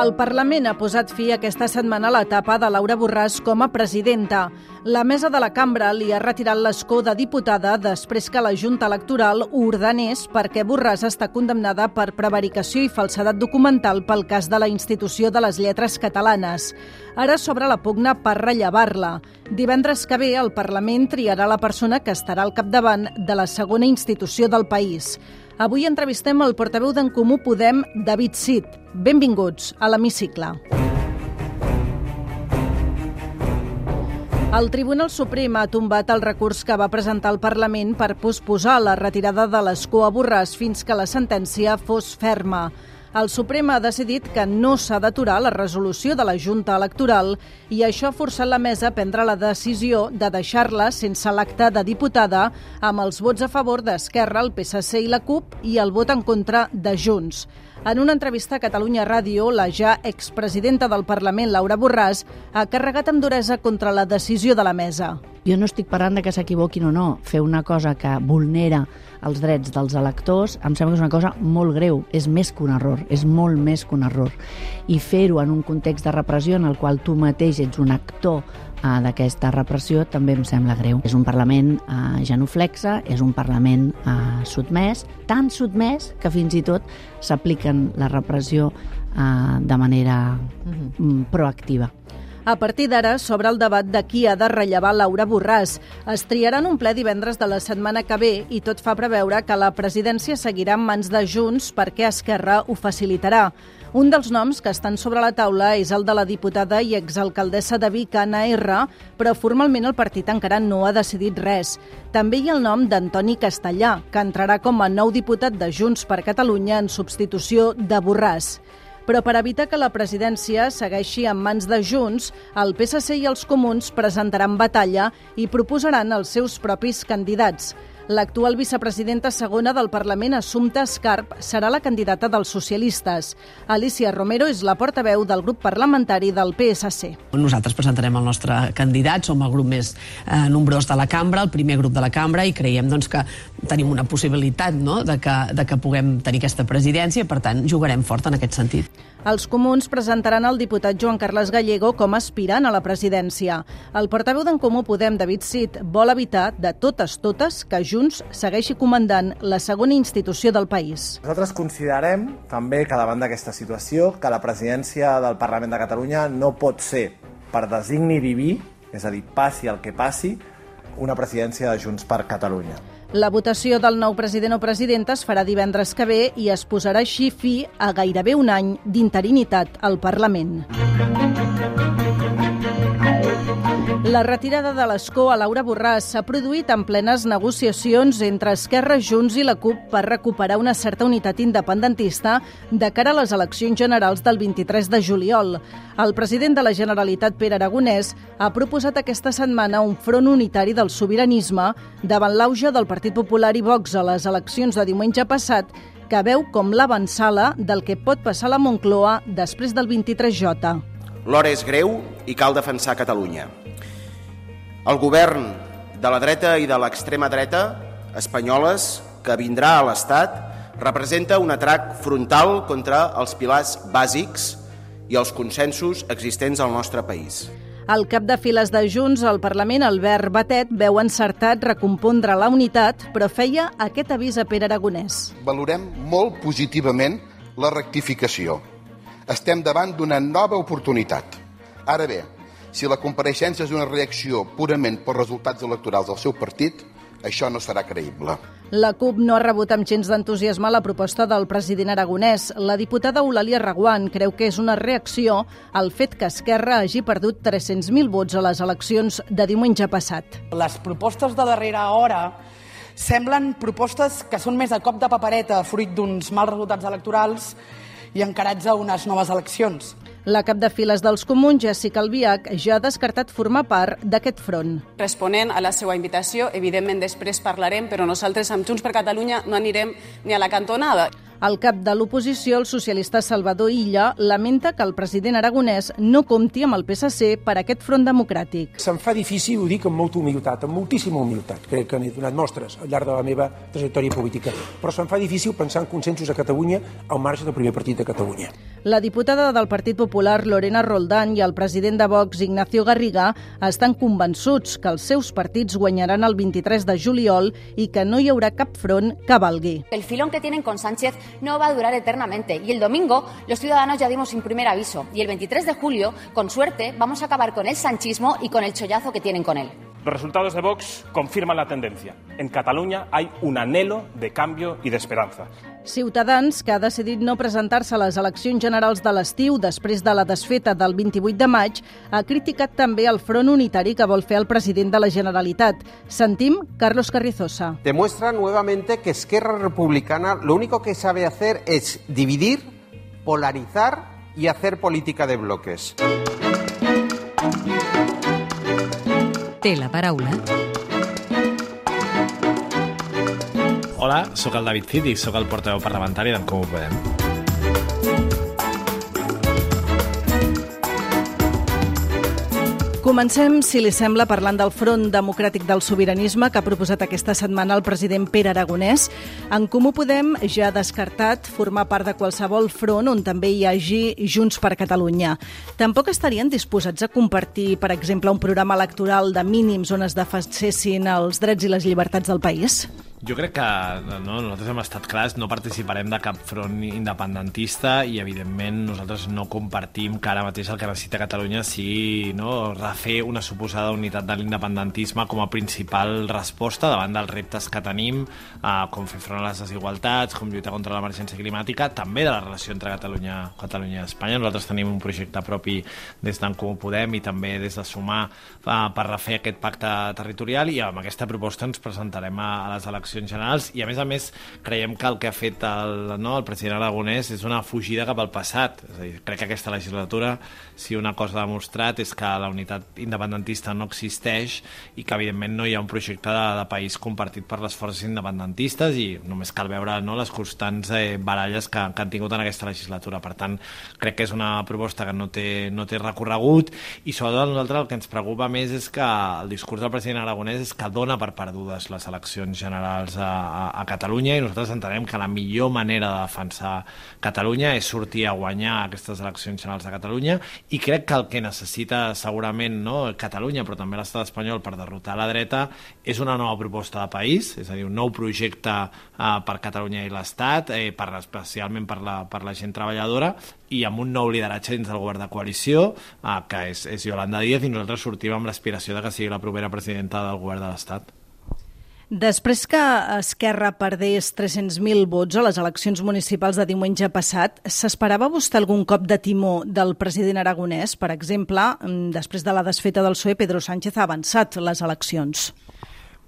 El Parlament ha posat fi aquesta setmana a l'etapa de Laura Borràs com a presidenta. La mesa de la cambra li ha retirat l'escó de diputada després que la Junta Electoral ho ordenés perquè Borràs està condemnada per prevaricació i falsedat documental pel cas de la institució de les lletres catalanes. Ara s'obre la pugna per rellevar-la. Divendres que ve el Parlament triarà la persona que estarà al capdavant de la segona institució del país. Avui entrevistem el portaveu d'en Comú Podem, David Cid. Benvinguts a l'Hemicicle. El Tribunal Suprem ha tombat el recurs que va presentar el Parlament per posposar la retirada de l'escó a Borràs fins que la sentència fos ferma el Suprem ha decidit que no s'ha d'aturar la resolució de la Junta Electoral i això ha forçat la mesa a prendre la decisió de deixar-la sense l'acte de diputada amb els vots a favor d'Esquerra, el PSC i la CUP i el vot en contra de Junts. En una entrevista a Catalunya Ràdio, la ja expresidenta del Parlament, Laura Borràs, ha carregat amb duresa contra la decisió de la mesa. Jo no estic parlant de que s'equivoquin o no. Fer una cosa que vulnera els drets dels electors em sembla que és una cosa molt greu. És més que un error, és molt més que un error. I fer-ho en un context de repressió en el qual tu mateix ets un actor eh, d'aquesta repressió també em sembla greu. És un Parlament eh, genuflexa, és un Parlament eh, sotmès, tan sotmès que fins i tot s'apliquen la repressió eh, de manera mm, proactiva. A partir d'ara s'obre el debat de qui ha de rellevar Laura Borràs. Es triaran un ple divendres de la setmana que ve i tot fa preveure que la presidència seguirà en mans de Junts perquè Esquerra ho facilitarà. Un dels noms que estan sobre la taula és el de la diputada i exalcaldessa de Vic, Anna R, però formalment el partit encara no ha decidit res. També hi ha el nom d'Antoni Castellà, que entrarà com a nou diputat de Junts per Catalunya en substitució de Borràs. Però per evitar que la presidència segueixi en mans de Junts, el PSC i els comuns presentaran batalla i proposaran els seus propis candidats. L'actual vicepresidenta segona del Parlament, Assumpta Escarp, serà la candidata dels socialistes. Alicia Romero és la portaveu del grup parlamentari del PSC. Nosaltres presentarem el nostre candidat, som el grup més eh, nombrós de la cambra, el primer grup de la cambra, i creiem doncs, que tenim una possibilitat no?, de, que, de que puguem tenir aquesta presidència, per tant, jugarem fort en aquest sentit. Els comuns presentaran el diputat Joan Carles Gallego com aspirant a la presidència. El portaveu d'en Comú Podem, David Cid, vol evitar de totes totes que Junts segueixi comandant la segona institució del país. Nosaltres considerem també que davant d'aquesta situació que la presidència del Parlament de Catalunya no pot ser per designi diví, és a dir, passi el que passi, una presidència de Junts per Catalunya. La votació del nou president o presidenta es farà divendres que ve i es posarà així fi a gairebé un any d'interinitat al Parlament. La retirada de l'escó a Laura Borràs s'ha produït en plenes negociacions entre Esquerra, Junts i la CUP per recuperar una certa unitat independentista de cara a les eleccions generals del 23 de juliol. El president de la Generalitat, Pere Aragonès, ha proposat aquesta setmana un front unitari del sobiranisme davant l'auge del Partit Popular i Vox a les eleccions de diumenge passat que veu com l'avançala del que pot passar a la Moncloa després del 23J. L'hora és greu i cal defensar Catalunya. El govern de la dreta i de l'extrema dreta espanyoles que vindrà a l'Estat representa un atrac frontal contra els pilars bàsics i els consensos existents al nostre país. El cap de files de Junts al Parlament, Albert Batet, veu encertat recompondre la unitat, però feia aquest avís a Pere Aragonès. Valorem molt positivament la rectificació. Estem davant d'una nova oportunitat. Ara bé, si la compareixença és una reacció purament pels resultats electorals del seu partit, això no serà creïble. La CUP no ha rebut amb gens d'entusiasme la proposta del president aragonès. La diputada Eulàlia Raguant creu que és una reacció al fet que Esquerra hagi perdut 300.000 vots a les eleccions de diumenge passat. Les propostes de darrera hora semblen propostes que són més a cop de papereta, fruit d'uns mals resultats electorals i encarats a unes noves eleccions. La cap de files dels comuns, Jessica Albiach, ja ha descartat formar part d'aquest front. Responent a la seva invitació, evidentment després parlarem, però nosaltres amb Junts per Catalunya no anirem ni a la cantonada. El cap de l'oposició, el socialista Salvador Illa, lamenta que el president aragonès no compti amb el PSC per aquest front democràtic. Se'm fa difícil, ho dic amb molta humilitat, amb moltíssima humilitat, crec que n'he donat mostres al llarg de la meva trajectòria política, però se'm fa difícil pensar en consensos a Catalunya al marge del primer partit de Catalunya. La diputada del Partit Popular, Lorena Roldán, i el president de Vox, Ignacio Garriga, estan convençuts que els seus partits guanyaran el 23 de juliol i que no hi haurà cap front que valgui. El filón que tienen con Sánchez no va a durar eternamente. Y el domingo los ciudadanos ya dimos un primer aviso. Y el 23 de julio, con suerte, vamos a acabar con el sanchismo y con el chollazo que tienen con él. Los resultados de Vox confirman la tendencia. En Cataluña hay un anhelo de cambio y de esperanza. Ciutadans, que ha decidit no presentar-se a les eleccions generals de l'estiu després de la desfeta del 28 de maig, ha criticat també el front unitari que vol fer el president de la Generalitat. Sentim Carlos Carrizosa. Demuestra nuevamente que Esquerra Republicana lo único que sabe hacer es dividir, polarizar y hacer política de bloques. Té la paraula Hola, sóc el David Cid i sóc el portaveu parlamentari d'en Comú Podem. Comencem, si li sembla, parlant del Front Democràtic del Sobiranisme que ha proposat aquesta setmana el president Pere Aragonès. En Comú Podem ja ha descartat formar part de qualsevol front on també hi hagi Junts per Catalunya. Tampoc estarien disposats a compartir, per exemple, un programa electoral de mínims on es defensessin els drets i les llibertats del país? Jo crec que no, nosaltres hem estat clars, no participarem de cap front independentista i, evidentment, nosaltres no compartim que ara mateix el que necessita Catalunya sigui no, refer una suposada unitat de l'independentisme com a principal resposta davant dels reptes que tenim, eh, com fer front a les desigualtats, com lluitar contra l'emergència climàtica, també de la relació entre Catalunya, Catalunya i Espanya. Nosaltres tenim un projecte propi des d'en Comú Podem i també des de Sumar eh, per refer aquest pacte territorial i amb aquesta proposta ens presentarem a, a les eleccions eleccions generals i a més a més creiem que el que ha fet el, no, el president Aragonès és una fugida cap al passat. És a dir, crec que aquesta legislatura si una cosa ha demostrat és que la unitat independentista no existeix i que evidentment no hi ha un projecte de, de país compartit per les forces independentistes i només cal veure no, les constants eh, baralles que, que han tingut en aquesta legislatura. Per tant crec que és una proposta que no té, no té recorregut i sobretot a nosaltres el que ens preocupa més és que el discurs del president Aragonès és que dona per perdudes les eleccions generals generals a, a, a Catalunya i nosaltres entenem que la millor manera de defensar Catalunya és sortir a guanyar aquestes eleccions generals a Catalunya i crec que el que necessita segurament no, Catalunya però també l'estat espanyol per derrotar la dreta és una nova proposta de país, és a dir, un nou projecte eh, per Catalunya i l'Estat, eh, per, especialment per la, per la gent treballadora i amb un nou lideratge dins del govern de coalició, eh, que és, és Yolanda Díaz, i nosaltres sortim amb l'aspiració de que sigui la propera presidenta del govern de l'Estat. Després que Esquerra perdés 300.000 vots a les eleccions municipals de diumenge passat, s'esperava vostè algun cop de timó del president aragonès? Per exemple, després de la desfeta del PSOE, Pedro Sánchez ha avançat les eleccions.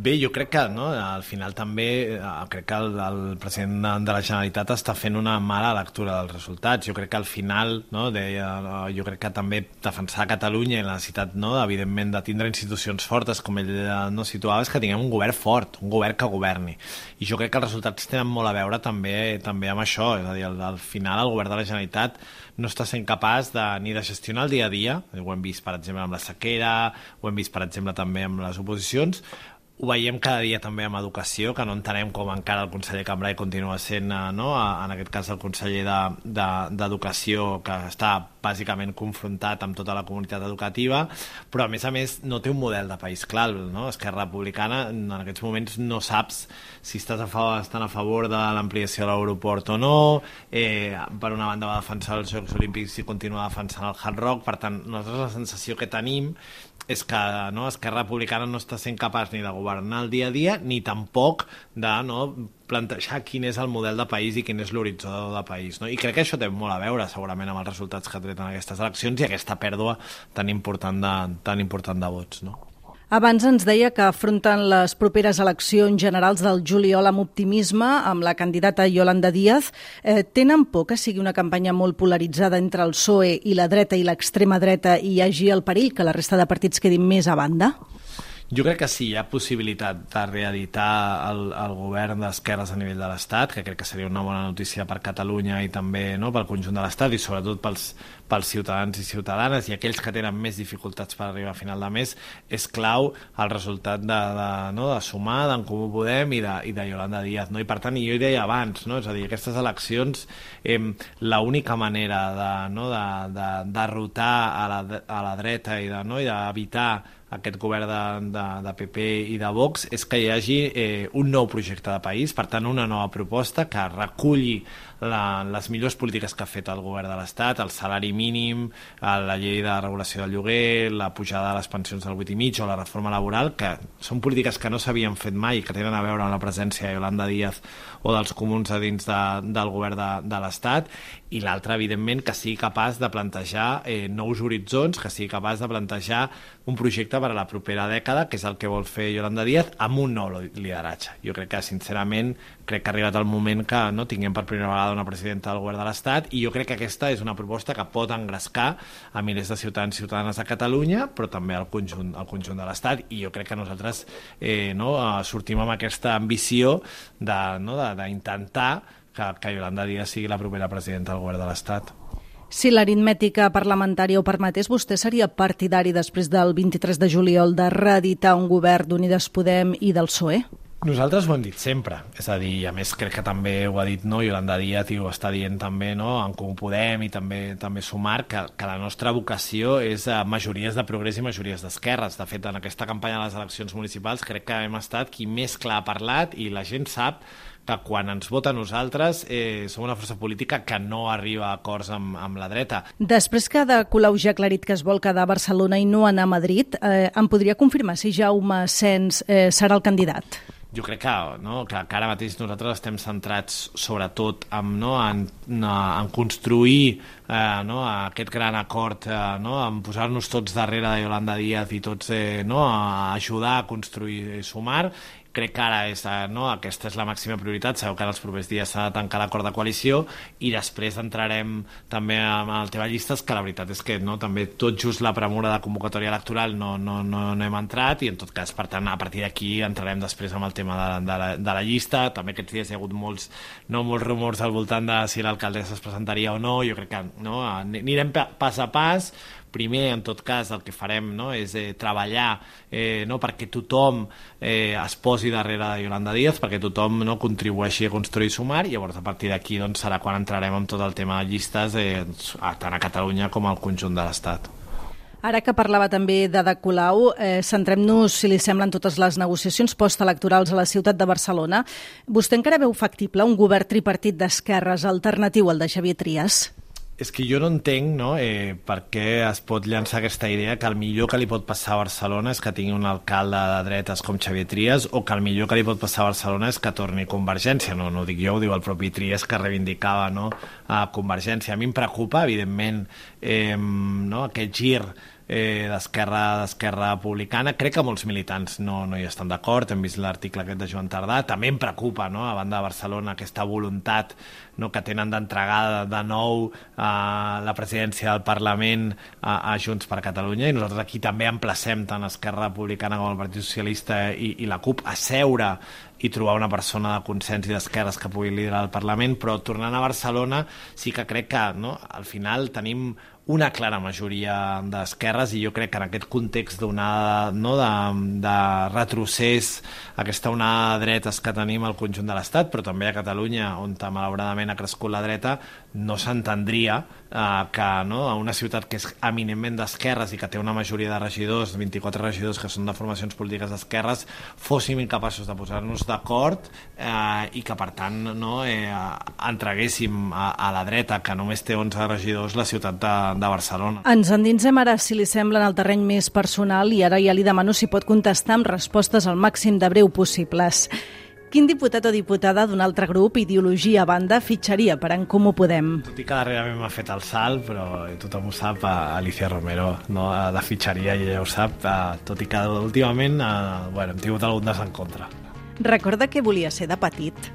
Bé, jo crec que no, al final també eh, crec que el, el president de la Generalitat està fent una mala lectura dels resultats. Jo crec que al final, no, deia, eh, jo crec que també defensar Catalunya i la necessitat, no, evidentment, de tindre institucions fortes, com ell eh, no situava, és que tinguem un govern fort, un govern que governi. I jo crec que els resultats tenen molt a veure també també amb això, és a dir, al, al final el govern de la Generalitat no està sent capaç de, ni de gestionar el dia a dia, ho hem vist, per exemple, amb la sequera, ho hem vist, per exemple, també amb les oposicions, ho veiem cada dia també amb educació, que no entenem com encara el conseller Cambrai continua sent, eh, no? en aquest cas el conseller d'Educació, de, de, que està bàsicament confrontat amb tota la comunitat educativa, però a més a més no té un model de país clar, no? Esquerra Republicana en aquests moments no saps si estàs a favor, estan a favor de l'ampliació de l'aeroport o no, eh, per una banda va defensar els Jocs Olímpics i continua defensant el Hard Rock, per tant, nosaltres la sensació que tenim és que no, Esquerra Republicana no està sent capaç ni de governar el dia a dia ni tampoc de no, plantejar quin és el model de país i quin és l'horitzó de país. No? I crec que això té molt a veure segurament amb els resultats que ha tret en aquestes eleccions i aquesta pèrdua tan important de, tan important de vots. No? Abans ens deia que afronten les properes eleccions generals del juliol amb optimisme amb la candidata Yolanda Díaz. Eh, tenen por que sigui una campanya molt polaritzada entre el PSOE i la dreta i l'extrema dreta i hi hagi el perill que la resta de partits quedin més a banda? Jo crec que sí, hi ha possibilitat de reeditar el, el govern d'esquerres a nivell de l'Estat, que crec que seria una bona notícia per Catalunya i també no, pel conjunt de l'Estat i sobretot pels, pels ciutadans i ciutadanes i aquells que tenen més dificultats per arribar a final de mes, és clau el resultat de, de, no, de sumar d'en Comú Podem i de, i de Yolanda Díaz. No? I per tant, jo hi deia abans, no? és a dir, aquestes eleccions, eh, l'única manera de, no, de, de derrotar a la, a la dreta i de, no, i d'evitar aquest govern de, de, de PP i de Vox és que hi hagi eh, un nou projecte de país, per tant una nova proposta que reculli la, les millors polítiques que ha fet el govern de l'Estat, el salari mínim, la llei de regulació del lloguer, la pujada de les pensions del 8,5 o la reforma laboral, que són polítiques que no s'havien fet mai i que tenen a veure amb la presència de Yolanda Díaz o dels comuns a dins de, del govern de, de l'Estat, i l'altre, evidentment, que sigui capaç de plantejar eh, nous horitzons, que sigui capaç de plantejar un projecte per a la propera dècada, que és el que vol fer Yolanda Díaz, amb un nou lideratge. Jo crec que, sincerament, crec que ha arribat el moment que no tinguem per primera vegada una presidenta del govern de l'Estat i jo crec que aquesta és una proposta que pot engrescar a milers de ciutadans i ciutadanes de Catalunya, però també al conjunt, al conjunt de l'Estat i jo crec que nosaltres eh, no, eh, sortim amb aquesta ambició d'intentar no, que, que Yolanda Díaz sigui la propera presidenta del govern de l'Estat. Si l'aritmètica parlamentària ho permetés, vostè seria partidari després del 23 de juliol de reeditar un govern d'Unides Podem i del PSOE? Nosaltres ho hem dit sempre, és a dir, a més crec que també ho ha dit no, Yolanda Díaz i ho està dient també no, en Com Podem i també també Sumar, que, que la nostra vocació és a majories de progrés i majories d'esquerres. De fet, en aquesta campanya de les eleccions municipals crec que hem estat qui més clar ha parlat i la gent sap que quan ens vota nosaltres eh, som una força política que no arriba a acords amb, amb la dreta. Després que de Colau ja ha aclarit que es vol quedar a Barcelona i no anar a Madrid, eh, em podria confirmar si Jaume Sens eh, serà el candidat? jo crec que, no, que, que ara mateix nosaltres estem centrats sobretot en, no, en, en construir eh, no, aquest gran acord, eh, no, en posar-nos tots darrere de Yolanda Díaz i tots eh, no, a ajudar a construir i sumar crec que ara és, eh, no, aquesta és la màxima prioritat, sabeu que en els propers dies s'ha de tancar l'acord de coalició i després entrarem també amb el tema llistes, que la veritat és que no, també tot just la premura de convocatòria electoral no, no, no, no hem entrat i en tot cas, per tant, a partir d'aquí entrarem després amb el tema de, de, la, de la llista, també aquests dies hi ha hagut molts, no, molts rumors al voltant de si l'alcaldessa es presentaria o no, jo crec que no, anirem pas a pas, primer, en tot cas, el que farem no, és eh, treballar eh, no, perquè tothom eh, es posi darrere de Yolanda Díaz, perquè tothom no, contribueixi a construir sumar, i llavors a partir d'aquí doncs, serà quan entrarem en tot el tema de llistes eh, tant a Catalunya com al conjunt de l'Estat. Ara que parlava també de Colau, eh, centrem-nos, si li semblen, totes les negociacions postelectorals a la ciutat de Barcelona. Vostè encara veu factible un govern tripartit d'esquerres alternatiu al de Xavier Trias? És que jo no entenc no, eh, per què es pot llançar aquesta idea que el millor que li pot passar a Barcelona és que tingui un alcalde de dretes com Xavier Trias o que el millor que li pot passar a Barcelona és que torni Convergència. No, no ho dic jo, ho diu el propi Trias que reivindicava no, a Convergència. A mi em preocupa, evidentment, eh, no, aquest gir eh, d'Esquerra d'Esquerra Republicana. Crec que molts militants no, no hi estan d'acord, hem vist l'article aquest de Joan Tardà. També em preocupa, no, a banda de Barcelona, aquesta voluntat no, que tenen d'entregar de, nou eh, la presidència del Parlament a, a Junts per Catalunya i nosaltres aquí també emplacem tant Esquerra Republicana com el Partit Socialista i, i la CUP a seure i trobar una persona de consens i d'esquerres que pugui liderar el Parlament, però tornant a Barcelona sí que crec que no, al final tenim una clara majoria d'esquerres i jo crec que en aquest context d'onada no, de, de retrocés, aquesta onada de dretes que tenim al conjunt de l'Estat, però també a Catalunya, on malauradament ha crescut la dreta, no s'entendria eh, que no, una ciutat que és eminentment d'esquerres i que té una majoria de regidors, 24 regidors que són de formacions polítiques d'esquerres, fóssim incapaços de posar-nos d'acord eh, i que per tant no, eh, entreguéssim a, a la dreta, que només té 11 regidors, la ciutat de, de Barcelona. Ens endinsem ara, si li sembla, en el terreny més personal i ara ja li demano si pot contestar amb respostes al màxim de breu possibles. Quin diputat o diputada d'un altre grup, ideologia a banda, fitxaria per en Comú Podem? Tot i que darrerament m'ha fet el salt, però tothom ho sap, a Alicia Romero no, de fitxaria, i ella ho sap, tot i que últimament bueno, hem tingut algun desencontre. Recorda què volia ser de petit?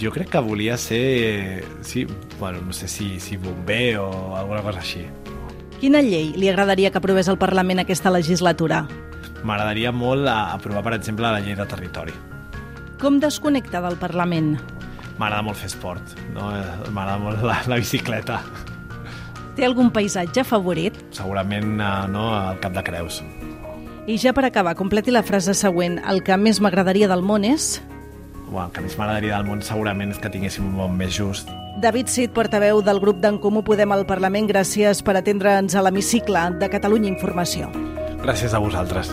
Jo crec que volia ser, sí, bueno, no sé si, si bomber o alguna cosa així. Quina llei li agradaria que aprovés el Parlament aquesta legislatura? M'agradaria molt aprovar, per exemple, la llei de territori. Com desconnecta del Parlament? M'agrada molt fer esport, no? Eh, m'agrada molt la, la bicicleta. Té algun paisatge favorit? Segurament eh, no, al Cap de Creus. I ja per acabar, completi la frase següent. El que més m'agradaria del món és... Bueno, el que més m'agradaria del món segurament és que tinguéssim un món més just. David Cid, portaveu del grup d'en Comú Podem al Parlament, gràcies per atendre'ns a l'hemicicle de Catalunya Informació. Gràcies a vosaltres.